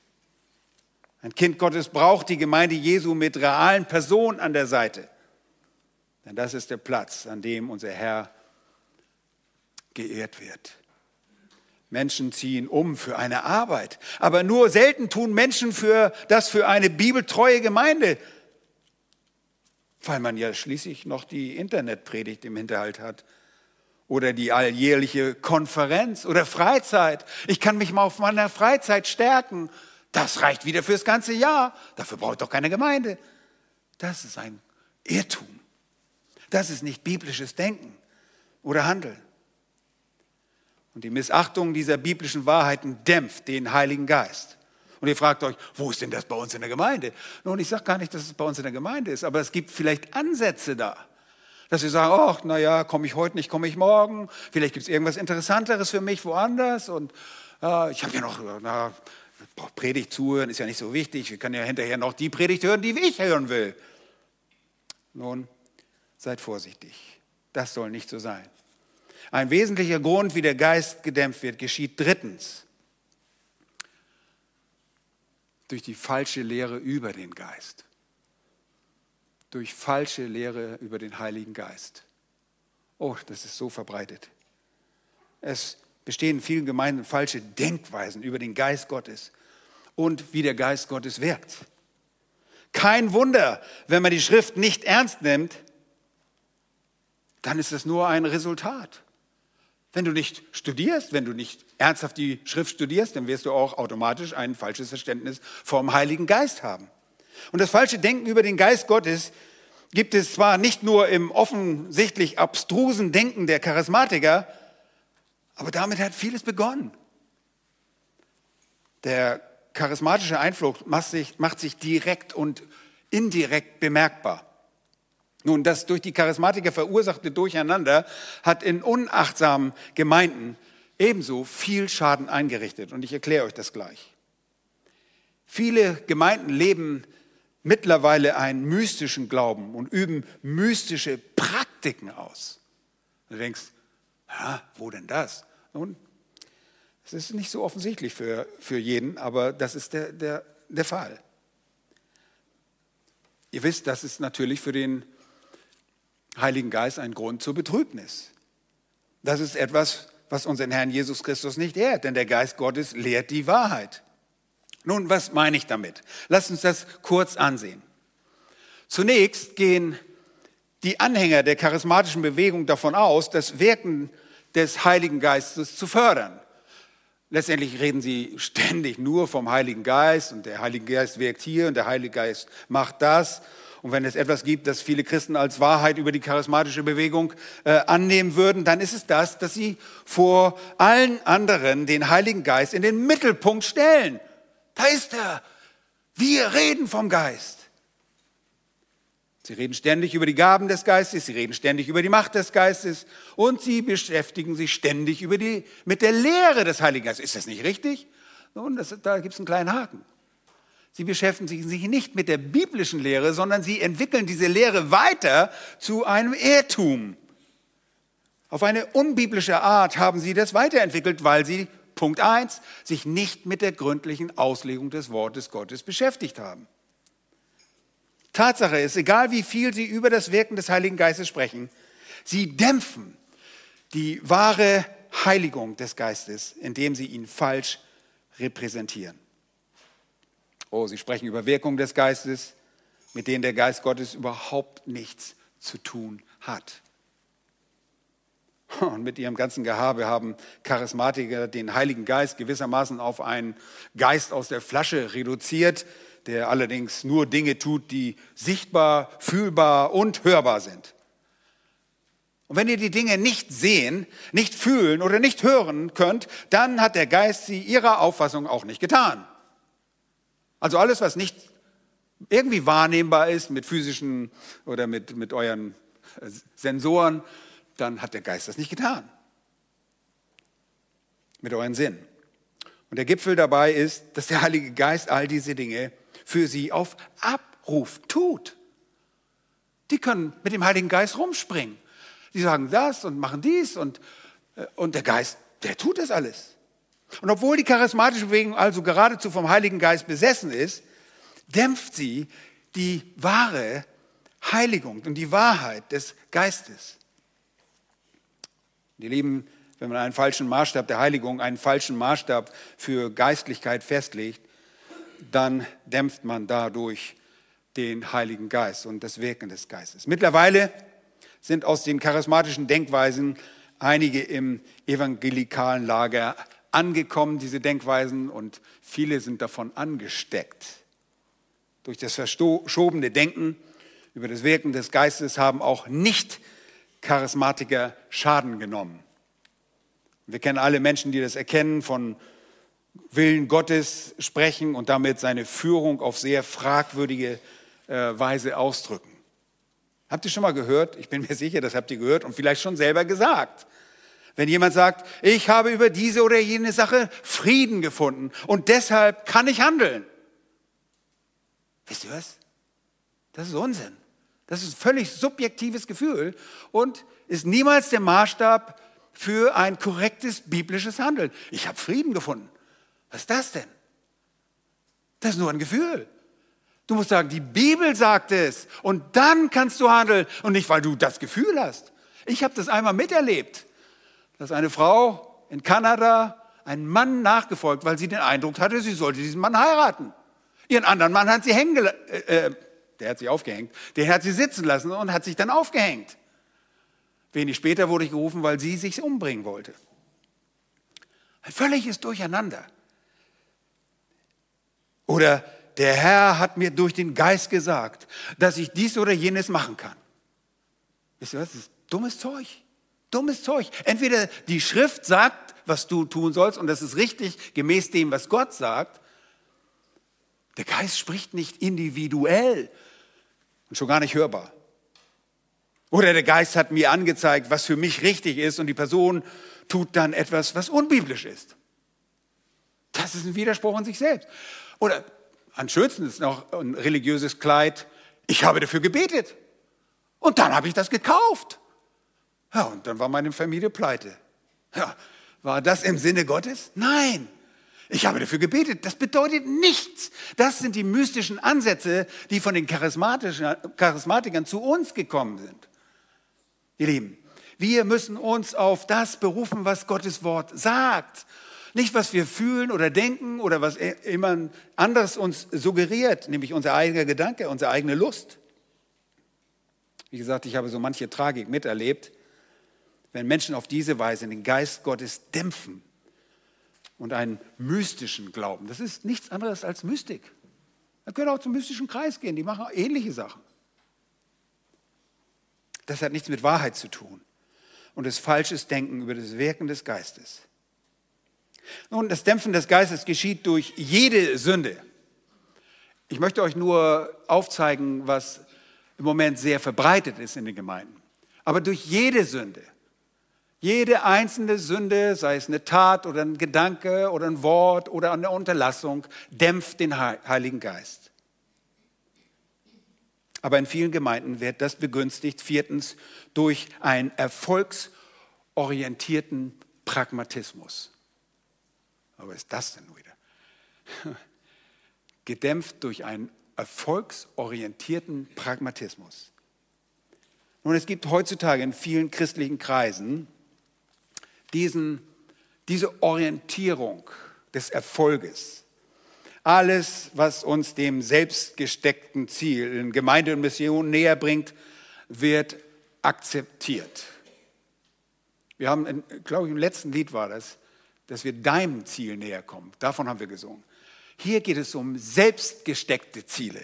Ein Kind Gottes braucht die Gemeinde Jesu mit realen Personen an der Seite. Denn das ist der Platz, an dem unser Herr geehrt wird. Menschen ziehen um für eine Arbeit, aber nur selten tun Menschen für das für eine bibeltreue Gemeinde, weil man ja schließlich noch die Internetpredigt im Hinterhalt hat oder die alljährliche Konferenz oder Freizeit. Ich kann mich mal auf meiner Freizeit stärken. Das reicht wieder fürs ganze Jahr. Dafür braucht doch keine Gemeinde. Das ist ein Irrtum. Das ist nicht biblisches Denken oder Handeln. Und die Missachtung dieser biblischen Wahrheiten dämpft den Heiligen Geist. Und ihr fragt euch, wo ist denn das bei uns in der Gemeinde? Nun, ich sage gar nicht, dass es bei uns in der Gemeinde ist, aber es gibt vielleicht Ansätze da. Dass wir sagen, ach, naja, komme ich heute nicht, komme ich morgen. Vielleicht gibt es irgendwas Interessanteres für mich woanders. Und äh, ich habe ja noch, na, Predigt zuhören ist ja nicht so wichtig. Wir können ja hinterher noch die Predigt hören, die ich hören will. Nun, Seid vorsichtig. Das soll nicht so sein. Ein wesentlicher Grund, wie der Geist gedämpft wird, geschieht drittens durch die falsche Lehre über den Geist. Durch falsche Lehre über den Heiligen Geist. Oh, das ist so verbreitet. Es bestehen in vielen Gemeinden falsche Denkweisen über den Geist Gottes und wie der Geist Gottes wirkt. Kein Wunder, wenn man die Schrift nicht ernst nimmt, dann ist es nur ein Resultat. Wenn du nicht studierst, wenn du nicht ernsthaft die Schrift studierst, dann wirst du auch automatisch ein falsches Verständnis vom Heiligen Geist haben. Und das falsche Denken über den Geist Gottes gibt es zwar nicht nur im offensichtlich abstrusen Denken der Charismatiker, aber damit hat vieles begonnen. Der charismatische Einfluss macht sich, macht sich direkt und indirekt bemerkbar. Nun, das durch die Charismatiker verursachte Durcheinander hat in unachtsamen Gemeinden ebenso viel Schaden eingerichtet. Und ich erkläre euch das gleich. Viele Gemeinden leben mittlerweile einen mystischen Glauben und üben mystische Praktiken aus. Du denkst, ja, wo denn das? Nun, es ist nicht so offensichtlich für, für jeden, aber das ist der, der, der Fall. Ihr wisst, das ist natürlich für den Heiligen Geist ein Grund zur Betrübnis. Das ist etwas, was unseren Herrn Jesus Christus nicht ehrt, denn der Geist Gottes lehrt die Wahrheit. Nun, was meine ich damit? Lasst uns das kurz ansehen. Zunächst gehen die Anhänger der charismatischen Bewegung davon aus, das Wirken des Heiligen Geistes zu fördern. Letztendlich reden sie ständig nur vom Heiligen Geist und der Heilige Geist wirkt hier und der Heilige Geist macht das. Und wenn es etwas gibt, das viele Christen als Wahrheit über die charismatische Bewegung äh, annehmen würden, dann ist es das, dass sie vor allen anderen den Heiligen Geist in den Mittelpunkt stellen. Da ist er. Wir reden vom Geist. Sie reden ständig über die Gaben des Geistes, sie reden ständig über die Macht des Geistes und sie beschäftigen sich ständig über die, mit der Lehre des Heiligen Geistes. Ist das nicht richtig? Nun, das, da gibt es einen kleinen Haken. Sie beschäftigen sich nicht mit der biblischen Lehre, sondern sie entwickeln diese Lehre weiter zu einem Irrtum. Auf eine unbiblische Art haben sie das weiterentwickelt, weil sie, Punkt 1, sich nicht mit der gründlichen Auslegung des Wortes Gottes beschäftigt haben. Tatsache ist, egal wie viel sie über das Wirken des Heiligen Geistes sprechen, sie dämpfen die wahre Heiligung des Geistes, indem sie ihn falsch repräsentieren. Oh, sie sprechen über Wirkung des Geistes, mit denen der Geist Gottes überhaupt nichts zu tun hat. Und mit ihrem ganzen Gehabe haben Charismatiker den Heiligen Geist gewissermaßen auf einen Geist aus der Flasche reduziert, der allerdings nur Dinge tut, die sichtbar, fühlbar und hörbar sind. Und wenn ihr die Dinge nicht sehen, nicht fühlen oder nicht hören könnt, dann hat der Geist sie ihrer Auffassung auch nicht getan. Also alles, was nicht irgendwie wahrnehmbar ist mit physischen oder mit, mit euren äh, Sensoren, dann hat der Geist das nicht getan. Mit euren Sinn. Und der Gipfel dabei ist, dass der Heilige Geist all diese Dinge für sie auf Abruf tut. Die können mit dem Heiligen Geist rumspringen. Die sagen das und machen dies und, äh, und der Geist, der tut das alles. Und obwohl die charismatische Bewegung also geradezu vom Heiligen Geist besessen ist, dämpft sie die wahre Heiligung und die Wahrheit des Geistes. Die Lieben, wenn man einen falschen Maßstab der Heiligung, einen falschen Maßstab für Geistlichkeit festlegt, dann dämpft man dadurch den Heiligen Geist und das Wirken des Geistes. Mittlerweile sind aus den charismatischen Denkweisen einige im evangelikalen Lager angekommen, diese Denkweisen, und viele sind davon angesteckt. Durch das verschobene Denken über das Wirken des Geistes haben auch nicht Charismatiker Schaden genommen. Wir kennen alle Menschen, die das erkennen, von Willen Gottes sprechen und damit seine Führung auf sehr fragwürdige äh, Weise ausdrücken. Habt ihr schon mal gehört? Ich bin mir sicher, das habt ihr gehört und vielleicht schon selber gesagt. Wenn jemand sagt, ich habe über diese oder jene Sache Frieden gefunden und deshalb kann ich handeln. Wisst ihr was? Das ist Unsinn. Das ist ein völlig subjektives Gefühl und ist niemals der Maßstab für ein korrektes biblisches Handeln. Ich habe Frieden gefunden. Was ist das denn? Das ist nur ein Gefühl. Du musst sagen, die Bibel sagt es und dann kannst du handeln und nicht, weil du das Gefühl hast. Ich habe das einmal miterlebt, dass eine Frau in Kanada einen Mann nachgefolgt, weil sie den Eindruck hatte, sie sollte diesen Mann heiraten. Ihren anderen Mann hat sie hängen, äh, äh, der hat sie aufgehängt, den hat sie sitzen lassen und hat sich dann aufgehängt. Wenig später wurde ich gerufen, weil sie sich umbringen wollte. Ein völliges Durcheinander. Oder der Herr hat mir durch den Geist gesagt, dass ich dies oder jenes machen kann. Wisst ihr was? Das ist dummes Zeug. Dummes Zeug. Entweder die Schrift sagt, was du tun sollst, und das ist richtig gemäß dem, was Gott sagt. Der Geist spricht nicht individuell und schon gar nicht hörbar. Oder der Geist hat mir angezeigt, was für mich richtig ist, und die Person tut dann etwas, was unbiblisch ist. Das ist ein Widerspruch in sich selbst. Oder am schönsten ist noch ein religiöses Kleid. Ich habe dafür gebetet. Und dann habe ich das gekauft. Ja, und dann war meine Familie pleite. Ja, war das im Sinne Gottes? Nein. Ich habe dafür gebetet. Das bedeutet nichts. Das sind die mystischen Ansätze, die von den Charismatikern zu uns gekommen sind. Ihr Lieben, wir müssen uns auf das berufen, was Gottes Wort sagt. Nicht, was wir fühlen oder denken oder was immer anderes uns suggeriert, nämlich unser eigener Gedanke, unsere eigene Lust. Wie gesagt, ich habe so manche Tragik miterlebt, wenn Menschen auf diese Weise den Geist Gottes dämpfen und einen mystischen Glauben. Das ist nichts anderes als Mystik. Man könnte auch zum mystischen Kreis gehen, die machen ähnliche Sachen. Das hat nichts mit Wahrheit zu tun und ist falsches Denken über das Wirken des Geistes. Nun, das Dämpfen des Geistes geschieht durch jede Sünde. Ich möchte euch nur aufzeigen, was im Moment sehr verbreitet ist in den Gemeinden. Aber durch jede Sünde, jede einzelne Sünde, sei es eine Tat oder ein Gedanke oder ein Wort oder eine Unterlassung, dämpft den Heiligen Geist. Aber in vielen Gemeinden wird das begünstigt, viertens, durch einen erfolgsorientierten Pragmatismus. Aber was ist das denn wieder? Gedämpft durch einen erfolgsorientierten Pragmatismus. Nun, es gibt heutzutage in vielen christlichen Kreisen diesen, diese Orientierung des Erfolges. Alles, was uns dem selbstgesteckten Ziel in Gemeinde und Mission näher bringt, wird akzeptiert. Wir haben, glaube ich, im letzten Lied war das, dass wir deinem Ziel näher kommen. Davon haben wir gesungen. Hier geht es um selbstgesteckte Ziele.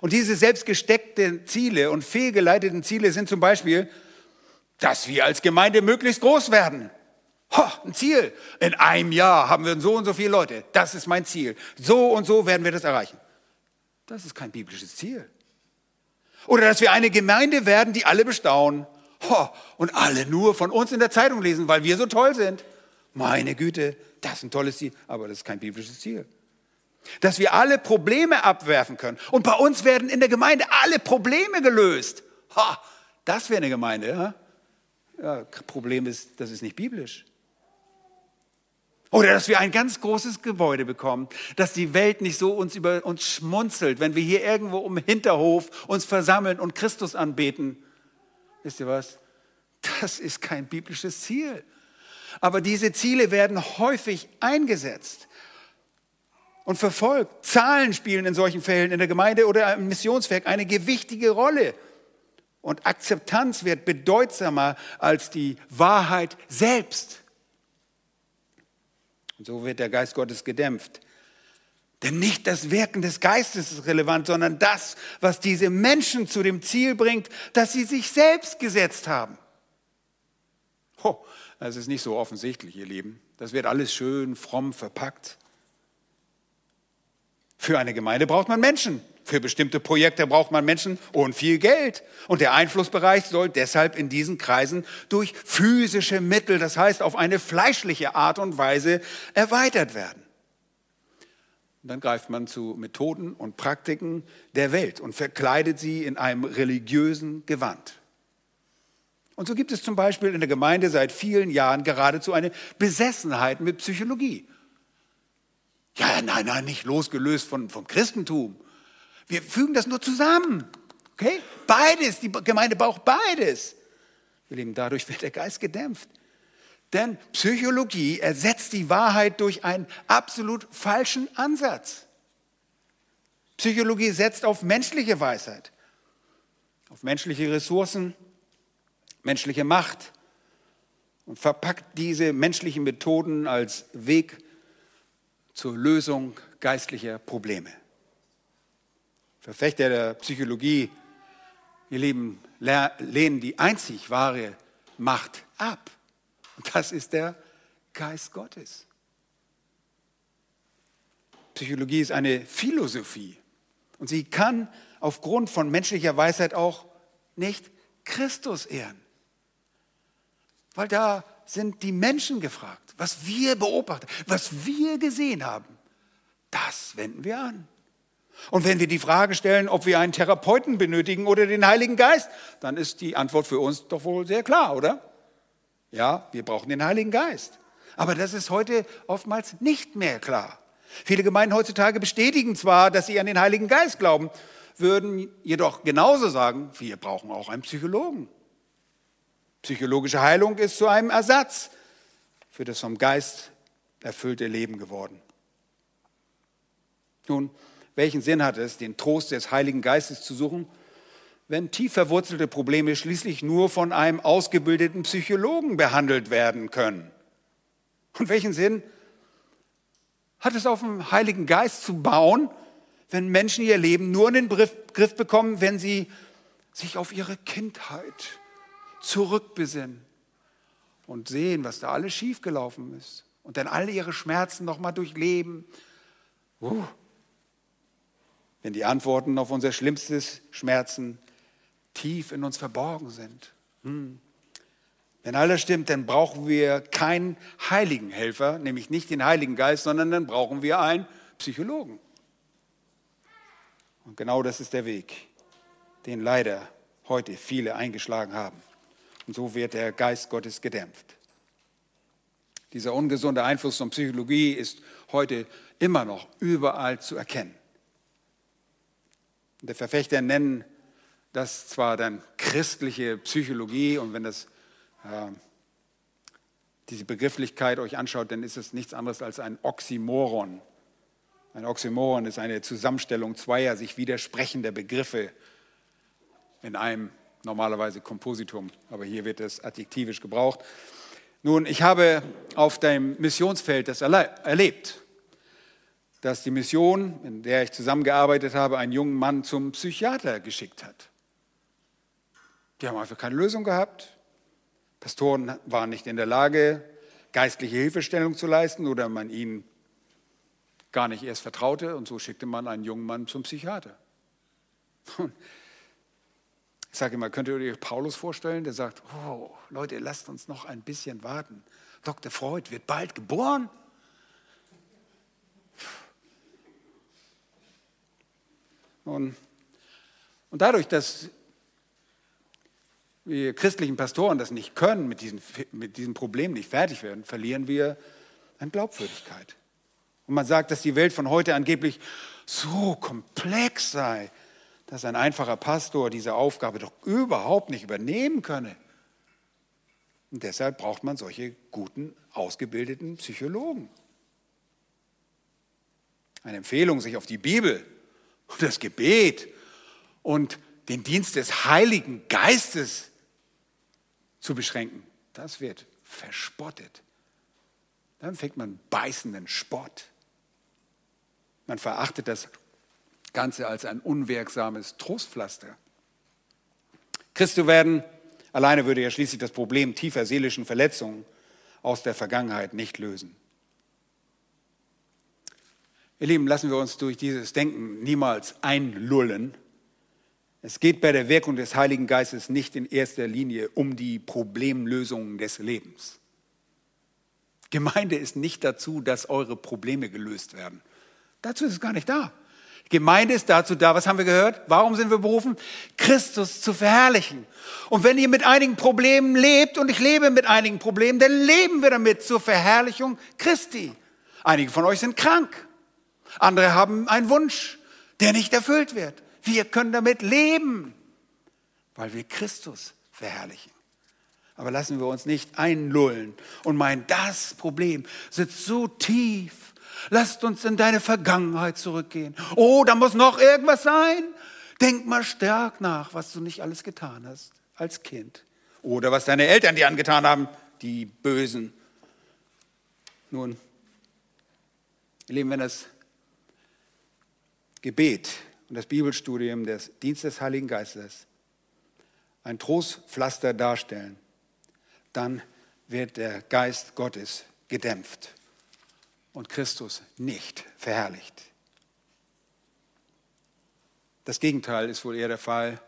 Und diese selbstgesteckten Ziele und fehlgeleiteten Ziele sind zum Beispiel, dass wir als Gemeinde möglichst groß werden. Ho, ein Ziel. In einem Jahr haben wir so und so viele Leute. Das ist mein Ziel. So und so werden wir das erreichen. Das ist kein biblisches Ziel. Oder dass wir eine Gemeinde werden, die alle bestaunen. Ho, und alle nur von uns in der Zeitung lesen, weil wir so toll sind. Meine Güte, das ist ein tolles Ziel, aber das ist kein biblisches Ziel. Dass wir alle Probleme abwerfen können. Und bei uns werden in der Gemeinde alle Probleme gelöst. Ha, das wäre eine Gemeinde. Ja? ja, Problem ist, das ist nicht biblisch. Oder dass wir ein ganz großes Gebäude bekommen, dass die Welt nicht so uns über uns schmunzelt, wenn wir hier irgendwo um Hinterhof uns versammeln und Christus anbeten. Wisst ihr was? Das ist kein biblisches Ziel. Aber diese Ziele werden häufig eingesetzt und verfolgt. Zahlen spielen in solchen Fällen in der Gemeinde oder im Missionswerk eine gewichtige Rolle. Und Akzeptanz wird bedeutsamer als die Wahrheit selbst. Und so wird der Geist Gottes gedämpft. Denn nicht das Wirken des Geistes ist relevant, sondern das, was diese Menschen zu dem Ziel bringt, das sie sich selbst gesetzt haben. Oh, das ist nicht so offensichtlich, ihr Lieben. Das wird alles schön fromm verpackt. Für eine Gemeinde braucht man Menschen. Für bestimmte Projekte braucht man Menschen und viel Geld. Und der Einflussbereich soll deshalb in diesen Kreisen durch physische Mittel, das heißt auf eine fleischliche Art und Weise, erweitert werden. Dann greift man zu Methoden und Praktiken der Welt und verkleidet sie in einem religiösen Gewand. Und so gibt es zum Beispiel in der Gemeinde seit vielen Jahren geradezu eine Besessenheit mit Psychologie. Ja, nein, nein, nicht losgelöst von, vom Christentum. Wir fügen das nur zusammen. Okay? Beides, die Gemeinde braucht beides. Wir Lieben, dadurch wird der Geist gedämpft. Denn Psychologie ersetzt die Wahrheit durch einen absolut falschen Ansatz. Psychologie setzt auf menschliche Weisheit, auf menschliche Ressourcen, menschliche Macht und verpackt diese menschlichen Methoden als Weg zur Lösung geistlicher Probleme. Verfechter der Psychologie, ihr Lieben, lehnen die einzig wahre Macht ab. Und das ist der Geist Gottes. Psychologie ist eine Philosophie und sie kann aufgrund von menschlicher Weisheit auch nicht Christus ehren. Weil da sind die Menschen gefragt, was wir beobachten, was wir gesehen haben. Das wenden wir an. Und wenn wir die Frage stellen, ob wir einen Therapeuten benötigen oder den Heiligen Geist, dann ist die Antwort für uns doch wohl sehr klar, oder? Ja, wir brauchen den Heiligen Geist. Aber das ist heute oftmals nicht mehr klar. Viele Gemeinden heutzutage bestätigen zwar, dass sie an den Heiligen Geist glauben, würden jedoch genauso sagen, wir brauchen auch einen Psychologen. Psychologische Heilung ist zu einem Ersatz für das vom Geist erfüllte Leben geworden. Nun, welchen Sinn hat es, den Trost des Heiligen Geistes zu suchen, wenn tief verwurzelte Probleme schließlich nur von einem ausgebildeten Psychologen behandelt werden können? Und welchen Sinn hat es auf den Heiligen Geist zu bauen, wenn Menschen ihr Leben nur in den Griff bekommen, wenn sie sich auf ihre Kindheit zurückbesinnen und sehen, was da alles schiefgelaufen ist und dann alle ihre Schmerzen nochmal durchleben. Uh. Wenn die Antworten auf unser schlimmstes Schmerzen tief in uns verborgen sind. Hm. Wenn alles stimmt, dann brauchen wir keinen heiligen Helfer, nämlich nicht den Heiligen Geist, sondern dann brauchen wir einen Psychologen. Und genau das ist der Weg, den leider heute viele eingeschlagen haben. Und so wird der Geist Gottes gedämpft. Dieser ungesunde Einfluss von Psychologie ist heute immer noch überall zu erkennen. Der Verfechter nennen das zwar dann christliche Psychologie und wenn das diese Begrifflichkeit euch anschaut, dann ist es nichts anderes als ein Oxymoron. Ein Oxymoron ist eine Zusammenstellung zweier sich widersprechender Begriffe in einem normalerweise Kompositum, aber hier wird es adjektivisch gebraucht. Nun, ich habe auf dem Missionsfeld das erlebt, dass die Mission, in der ich zusammengearbeitet habe, einen jungen Mann zum Psychiater geschickt hat. Die haben einfach keine Lösung gehabt. Pastoren waren nicht in der Lage, geistliche Hilfestellung zu leisten oder man ihnen gar nicht erst vertraute und so schickte man einen jungen Mann zum Psychiater. Ich sage immer, könnt ihr euch Paulus vorstellen, der sagt, oh Leute, lasst uns noch ein bisschen warten. Dr. Freud wird bald geboren. Und, und dadurch, dass wir christlichen Pastoren das nicht können, mit diesem, mit diesem Problem nicht fertig werden, verlieren wir an Glaubwürdigkeit. Und man sagt, dass die Welt von heute angeblich so komplex sei, dass ein einfacher Pastor diese Aufgabe doch überhaupt nicht übernehmen könne. Und deshalb braucht man solche guten, ausgebildeten Psychologen. Eine Empfehlung, sich auf die Bibel und das Gebet und den Dienst des Heiligen Geistes zu beschränken, das wird verspottet. Dann fängt man beißenden Spott. Man verachtet das Ganze als ein unwirksames Trostpflaster. Christo werden alleine würde ja schließlich das Problem tiefer seelischen Verletzungen aus der Vergangenheit nicht lösen. Ihr Lieben, lassen wir uns durch dieses Denken niemals einlullen es geht bei der Wirkung des Heiligen Geistes nicht in erster Linie um die Problemlösungen des Lebens. Gemeinde ist nicht dazu, dass eure Probleme gelöst werden. Dazu ist es gar nicht da. Gemeinde ist dazu da, was haben wir gehört? Warum sind wir berufen? Christus zu verherrlichen. Und wenn ihr mit einigen Problemen lebt, und ich lebe mit einigen Problemen, dann leben wir damit zur Verherrlichung Christi. Einige von euch sind krank. Andere haben einen Wunsch, der nicht erfüllt wird. Wir können damit leben, weil wir Christus verherrlichen. Aber lassen wir uns nicht einlullen und meinen, das Problem sitzt so tief. Lasst uns in deine Vergangenheit zurückgehen. Oh, da muss noch irgendwas sein. Denk mal stark nach, was du nicht alles getan hast als Kind. Oder was deine Eltern dir angetan haben, die Bösen. Nun, ihr Lieben, wenn das Gebet und das Bibelstudium des Dienst des Heiligen Geistes ein Trostpflaster darstellen, dann wird der Geist Gottes gedämpft und Christus nicht verherrlicht. Das Gegenteil ist wohl eher der Fall.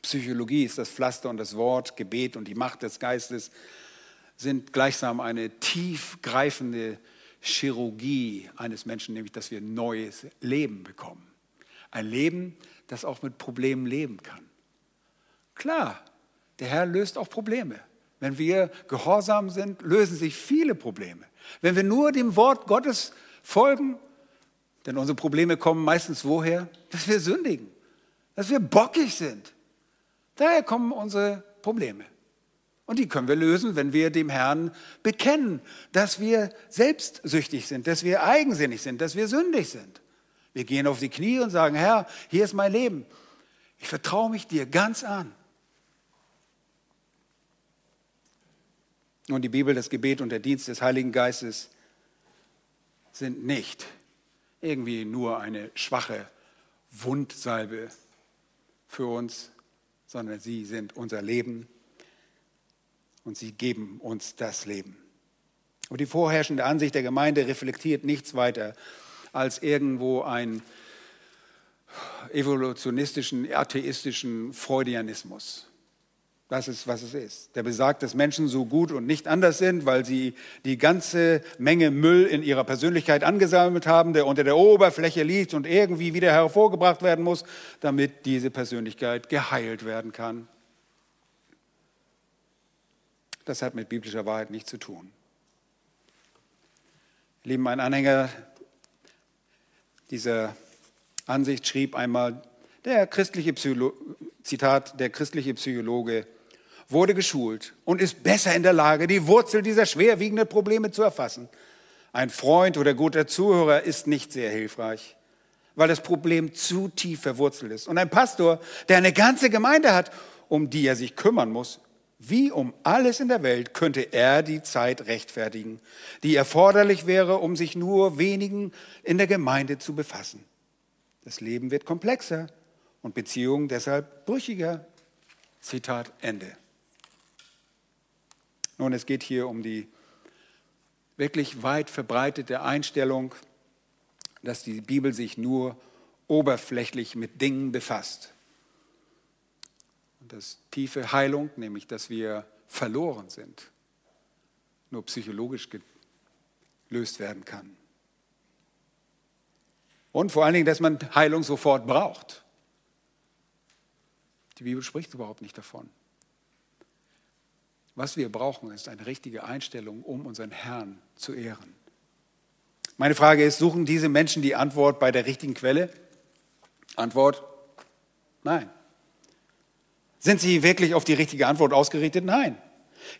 Psychologie ist das Pflaster und das Wort, Gebet und die Macht des Geistes sind gleichsam eine tiefgreifende Chirurgie eines Menschen, nämlich dass wir neues Leben bekommen. Ein Leben, das auch mit Problemen leben kann. Klar, der Herr löst auch Probleme. Wenn wir gehorsam sind, lösen sich viele Probleme. Wenn wir nur dem Wort Gottes folgen, denn unsere Probleme kommen meistens woher? Dass wir sündigen, dass wir bockig sind. Daher kommen unsere Probleme. Und die können wir lösen, wenn wir dem Herrn bekennen, dass wir selbstsüchtig sind, dass wir eigensinnig sind, dass wir sündig sind. Wir gehen auf die Knie und sagen, Herr, hier ist mein Leben. Ich vertraue mich dir ganz an. Nun, die Bibel, das Gebet und der Dienst des Heiligen Geistes sind nicht irgendwie nur eine schwache Wundsalbe für uns, sondern sie sind unser Leben und sie geben uns das Leben. Und die vorherrschende Ansicht der Gemeinde reflektiert nichts weiter als irgendwo einen evolutionistischen, atheistischen Freudianismus. Das ist, was es ist. Der besagt, dass Menschen so gut und nicht anders sind, weil sie die ganze Menge Müll in ihrer Persönlichkeit angesammelt haben, der unter der Oberfläche liegt und irgendwie wieder hervorgebracht werden muss, damit diese Persönlichkeit geheilt werden kann. Das hat mit biblischer Wahrheit nichts zu tun. Lieben, ein Anhänger dieser Ansicht schrieb einmal, der christliche Psycholo Zitat, der christliche Psychologe wurde geschult und ist besser in der Lage, die Wurzel dieser schwerwiegenden Probleme zu erfassen. Ein Freund oder guter Zuhörer ist nicht sehr hilfreich, weil das Problem zu tief verwurzelt ist. Und ein Pastor, der eine ganze Gemeinde hat, um die er sich kümmern muss, wie um alles in der Welt könnte er die Zeit rechtfertigen, die erforderlich wäre, um sich nur wenigen in der Gemeinde zu befassen. Das Leben wird komplexer und Beziehungen deshalb brüchiger. Zitat Ende. Nun, es geht hier um die wirklich weit verbreitete Einstellung, dass die Bibel sich nur oberflächlich mit Dingen befasst. Dass tiefe Heilung, nämlich dass wir verloren sind, nur psychologisch gelöst werden kann. Und vor allen Dingen, dass man Heilung sofort braucht. Die Bibel spricht überhaupt nicht davon. Was wir brauchen, ist eine richtige Einstellung, um unseren Herrn zu ehren. Meine Frage ist, suchen diese Menschen die Antwort bei der richtigen Quelle? Antwort, nein. Sind sie wirklich auf die richtige Antwort ausgerichtet? Nein.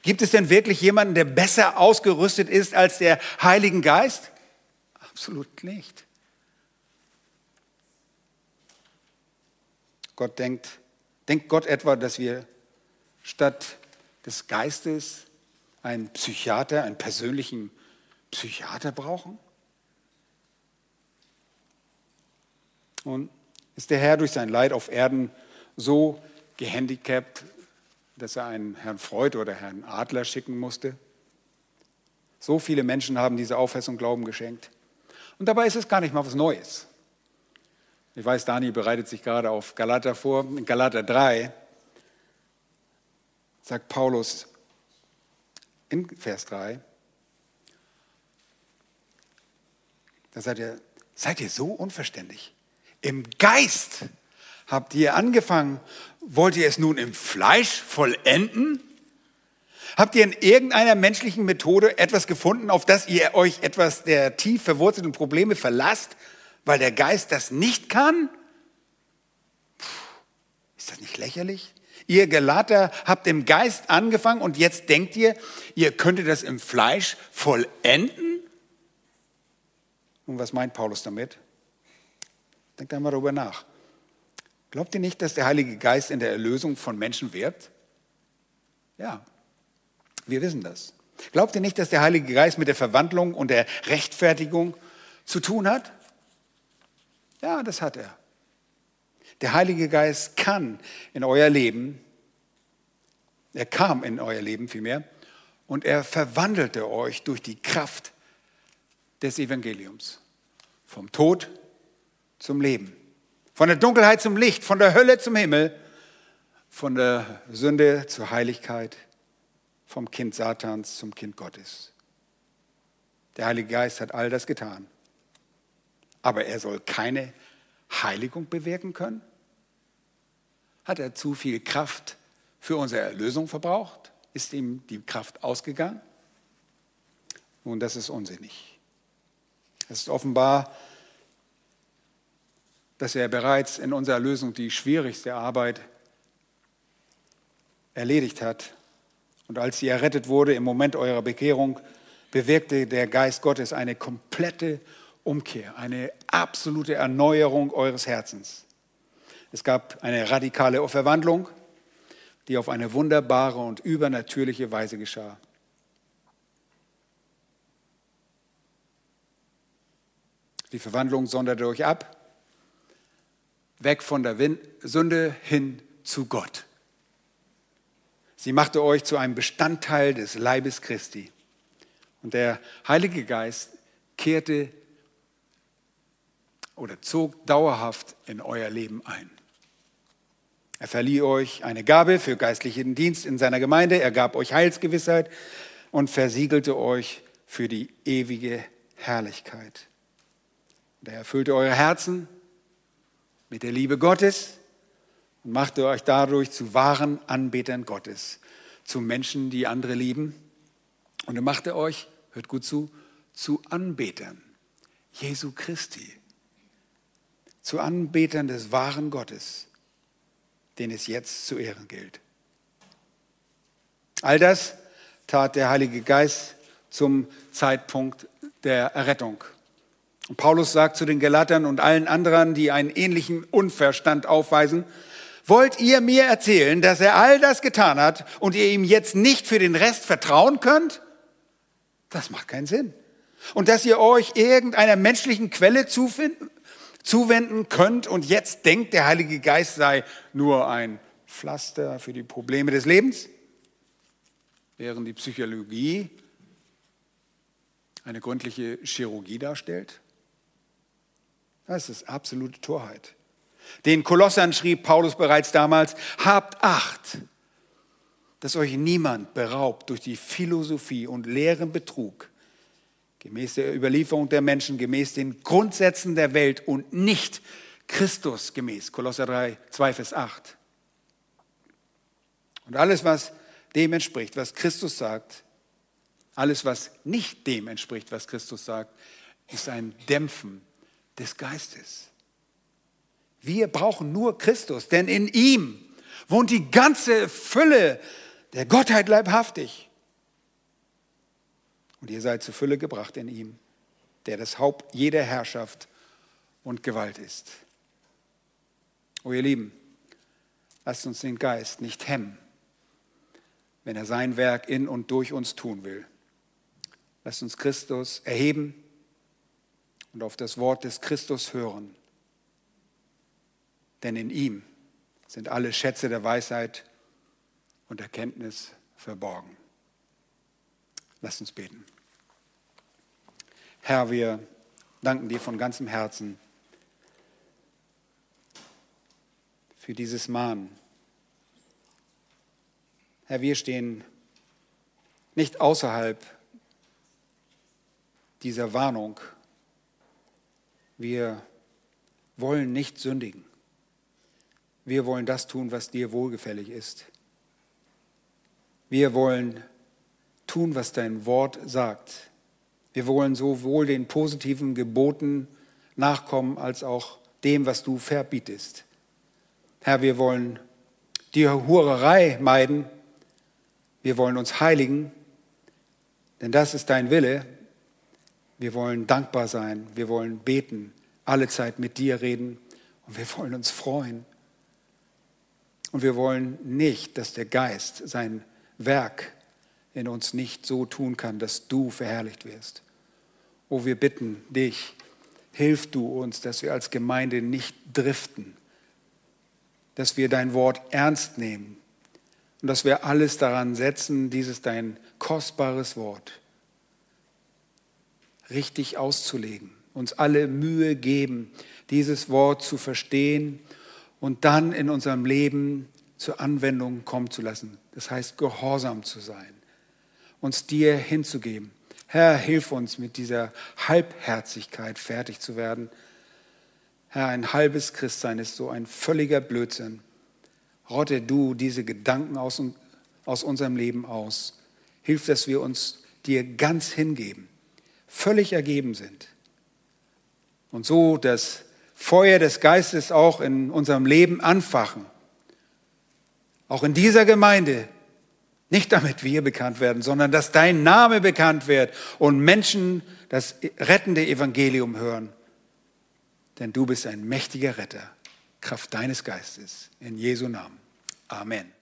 Gibt es denn wirklich jemanden, der besser ausgerüstet ist als der Heiligen Geist? Absolut nicht. Gott denkt, denkt Gott etwa, dass wir statt des Geistes einen Psychiater, einen persönlichen Psychiater brauchen? Und ist der Herr durch sein Leid auf Erden so gehandicapt, dass er einen Herrn Freud oder Herrn Adler schicken musste? So viele Menschen haben diese Auffassung Glauben geschenkt. Und dabei ist es gar nicht mal was Neues. Ich weiß, Dani bereitet sich gerade auf Galater vor. In Galater 3 sagt Paulus in Vers 3, da sagt er, seid ihr so unverständlich? Im Geist habt ihr angefangen, wollt ihr es nun im Fleisch vollenden? Habt ihr in irgendeiner menschlichen Methode etwas gefunden, auf das ihr euch etwas der tief verwurzelten Probleme verlasst, weil der Geist das nicht kann? Puh, ist das nicht lächerlich? Ihr Gelater habt im Geist angefangen und jetzt denkt ihr, ihr könntet das im Fleisch vollenden? Und was meint Paulus damit? Denkt einmal darüber nach. Glaubt ihr nicht, dass der Heilige Geist in der Erlösung von Menschen wirkt? Ja, wir wissen das. Glaubt ihr nicht, dass der Heilige Geist mit der Verwandlung und der Rechtfertigung zu tun hat? Ja, das hat er. Der Heilige Geist kann in euer Leben, er kam in euer Leben vielmehr, und er verwandelte euch durch die Kraft des Evangeliums. Vom Tod zum Leben. Von der Dunkelheit zum Licht, von der Hölle zum Himmel, von der Sünde zur Heiligkeit, vom Kind Satans zum Kind Gottes. Der Heilige Geist hat all das getan. Aber er soll keine Heiligung bewirken können? Hat er zu viel Kraft für unsere Erlösung verbraucht? Ist ihm die Kraft ausgegangen? Nun, das ist unsinnig. Es ist offenbar, dass er bereits in unserer Erlösung die schwierigste Arbeit erledigt hat. Und als sie errettet wurde im Moment eurer Bekehrung, bewirkte der Geist Gottes eine komplette Umkehr, eine absolute Erneuerung eures Herzens. Es gab eine radikale Verwandlung, die auf eine wunderbare und übernatürliche Weise geschah. Die Verwandlung sonderte euch ab, weg von der Sünde hin zu Gott. Sie machte euch zu einem Bestandteil des Leibes Christi. Und der Heilige Geist kehrte oder zog dauerhaft in euer Leben ein. Er verlieh euch eine Gabe für geistlichen Dienst in seiner Gemeinde, er gab euch Heilsgewissheit und versiegelte euch für die ewige Herrlichkeit. Und er erfüllte eure Herzen mit der Liebe Gottes und machte euch dadurch zu wahren Anbetern Gottes, zu Menschen, die andere lieben. Und er machte euch, hört gut zu, zu Anbetern Jesu Christi, zu Anbetern des wahren Gottes, den es jetzt zu ehren gilt. All das tat der Heilige Geist zum Zeitpunkt der Errettung. Paulus sagt zu den Galatern und allen anderen, die einen ähnlichen Unverstand aufweisen, wollt ihr mir erzählen, dass er all das getan hat und ihr ihm jetzt nicht für den Rest vertrauen könnt? Das macht keinen Sinn. Und dass ihr euch irgendeiner menschlichen Quelle zuwenden könnt und jetzt denkt, der Heilige Geist sei nur ein Pflaster für die Probleme des Lebens, während die Psychologie eine gründliche Chirurgie darstellt? Das ist absolute Torheit. Den Kolossern schrieb Paulus bereits damals, habt Acht, dass euch niemand beraubt durch die Philosophie und leeren Betrug, gemäß der Überlieferung der Menschen, gemäß den Grundsätzen der Welt und nicht Christus gemäß. Kolosser 3, 2, Vers 8. Und alles, was dem entspricht, was Christus sagt, alles, was nicht dem entspricht, was Christus sagt, ist ein Dämpfen des Geistes. Wir brauchen nur Christus, denn in ihm wohnt die ganze Fülle der Gottheit leibhaftig. Und ihr seid zur Fülle gebracht in ihm, der das Haupt jeder Herrschaft und Gewalt ist. O ihr Lieben, lasst uns den Geist nicht hemmen, wenn er sein Werk in und durch uns tun will. Lasst uns Christus erheben und auf das Wort des Christus hören. Denn in ihm sind alle Schätze der Weisheit und Erkenntnis verborgen. Lasst uns beten. Herr, wir danken dir von ganzem Herzen für dieses Mahnen. Herr, wir stehen nicht außerhalb dieser Warnung, wir wollen nicht sündigen. Wir wollen das tun, was dir wohlgefällig ist. Wir wollen tun, was dein Wort sagt. Wir wollen sowohl den positiven Geboten nachkommen, als auch dem, was du verbietest. Herr, wir wollen die Hurerei meiden. Wir wollen uns heiligen, denn das ist dein Wille. Wir wollen dankbar sein, wir wollen beten, alle Zeit mit dir reden und wir wollen uns freuen. Und wir wollen nicht, dass der Geist sein Werk in uns nicht so tun kann, dass du verherrlicht wirst. Oh, wir bitten dich, hilf du uns, dass wir als Gemeinde nicht driften, dass wir dein Wort ernst nehmen und dass wir alles daran setzen, dieses dein kostbares Wort richtig auszulegen, uns alle Mühe geben, dieses Wort zu verstehen und dann in unserem Leben zur Anwendung kommen zu lassen. Das heißt, gehorsam zu sein, uns dir hinzugeben. Herr, hilf uns mit dieser Halbherzigkeit fertig zu werden. Herr, ein halbes Christsein ist so ein völliger Blödsinn. Rotte du diese Gedanken aus, aus unserem Leben aus. Hilf, dass wir uns dir ganz hingeben, völlig ergeben sind. Und so das Feuer des Geistes auch in unserem Leben anfachen. Auch in dieser Gemeinde. Nicht damit wir bekannt werden, sondern dass dein Name bekannt wird und Menschen das rettende Evangelium hören. Denn du bist ein mächtiger Retter, Kraft deines Geistes. In Jesu Namen. Amen.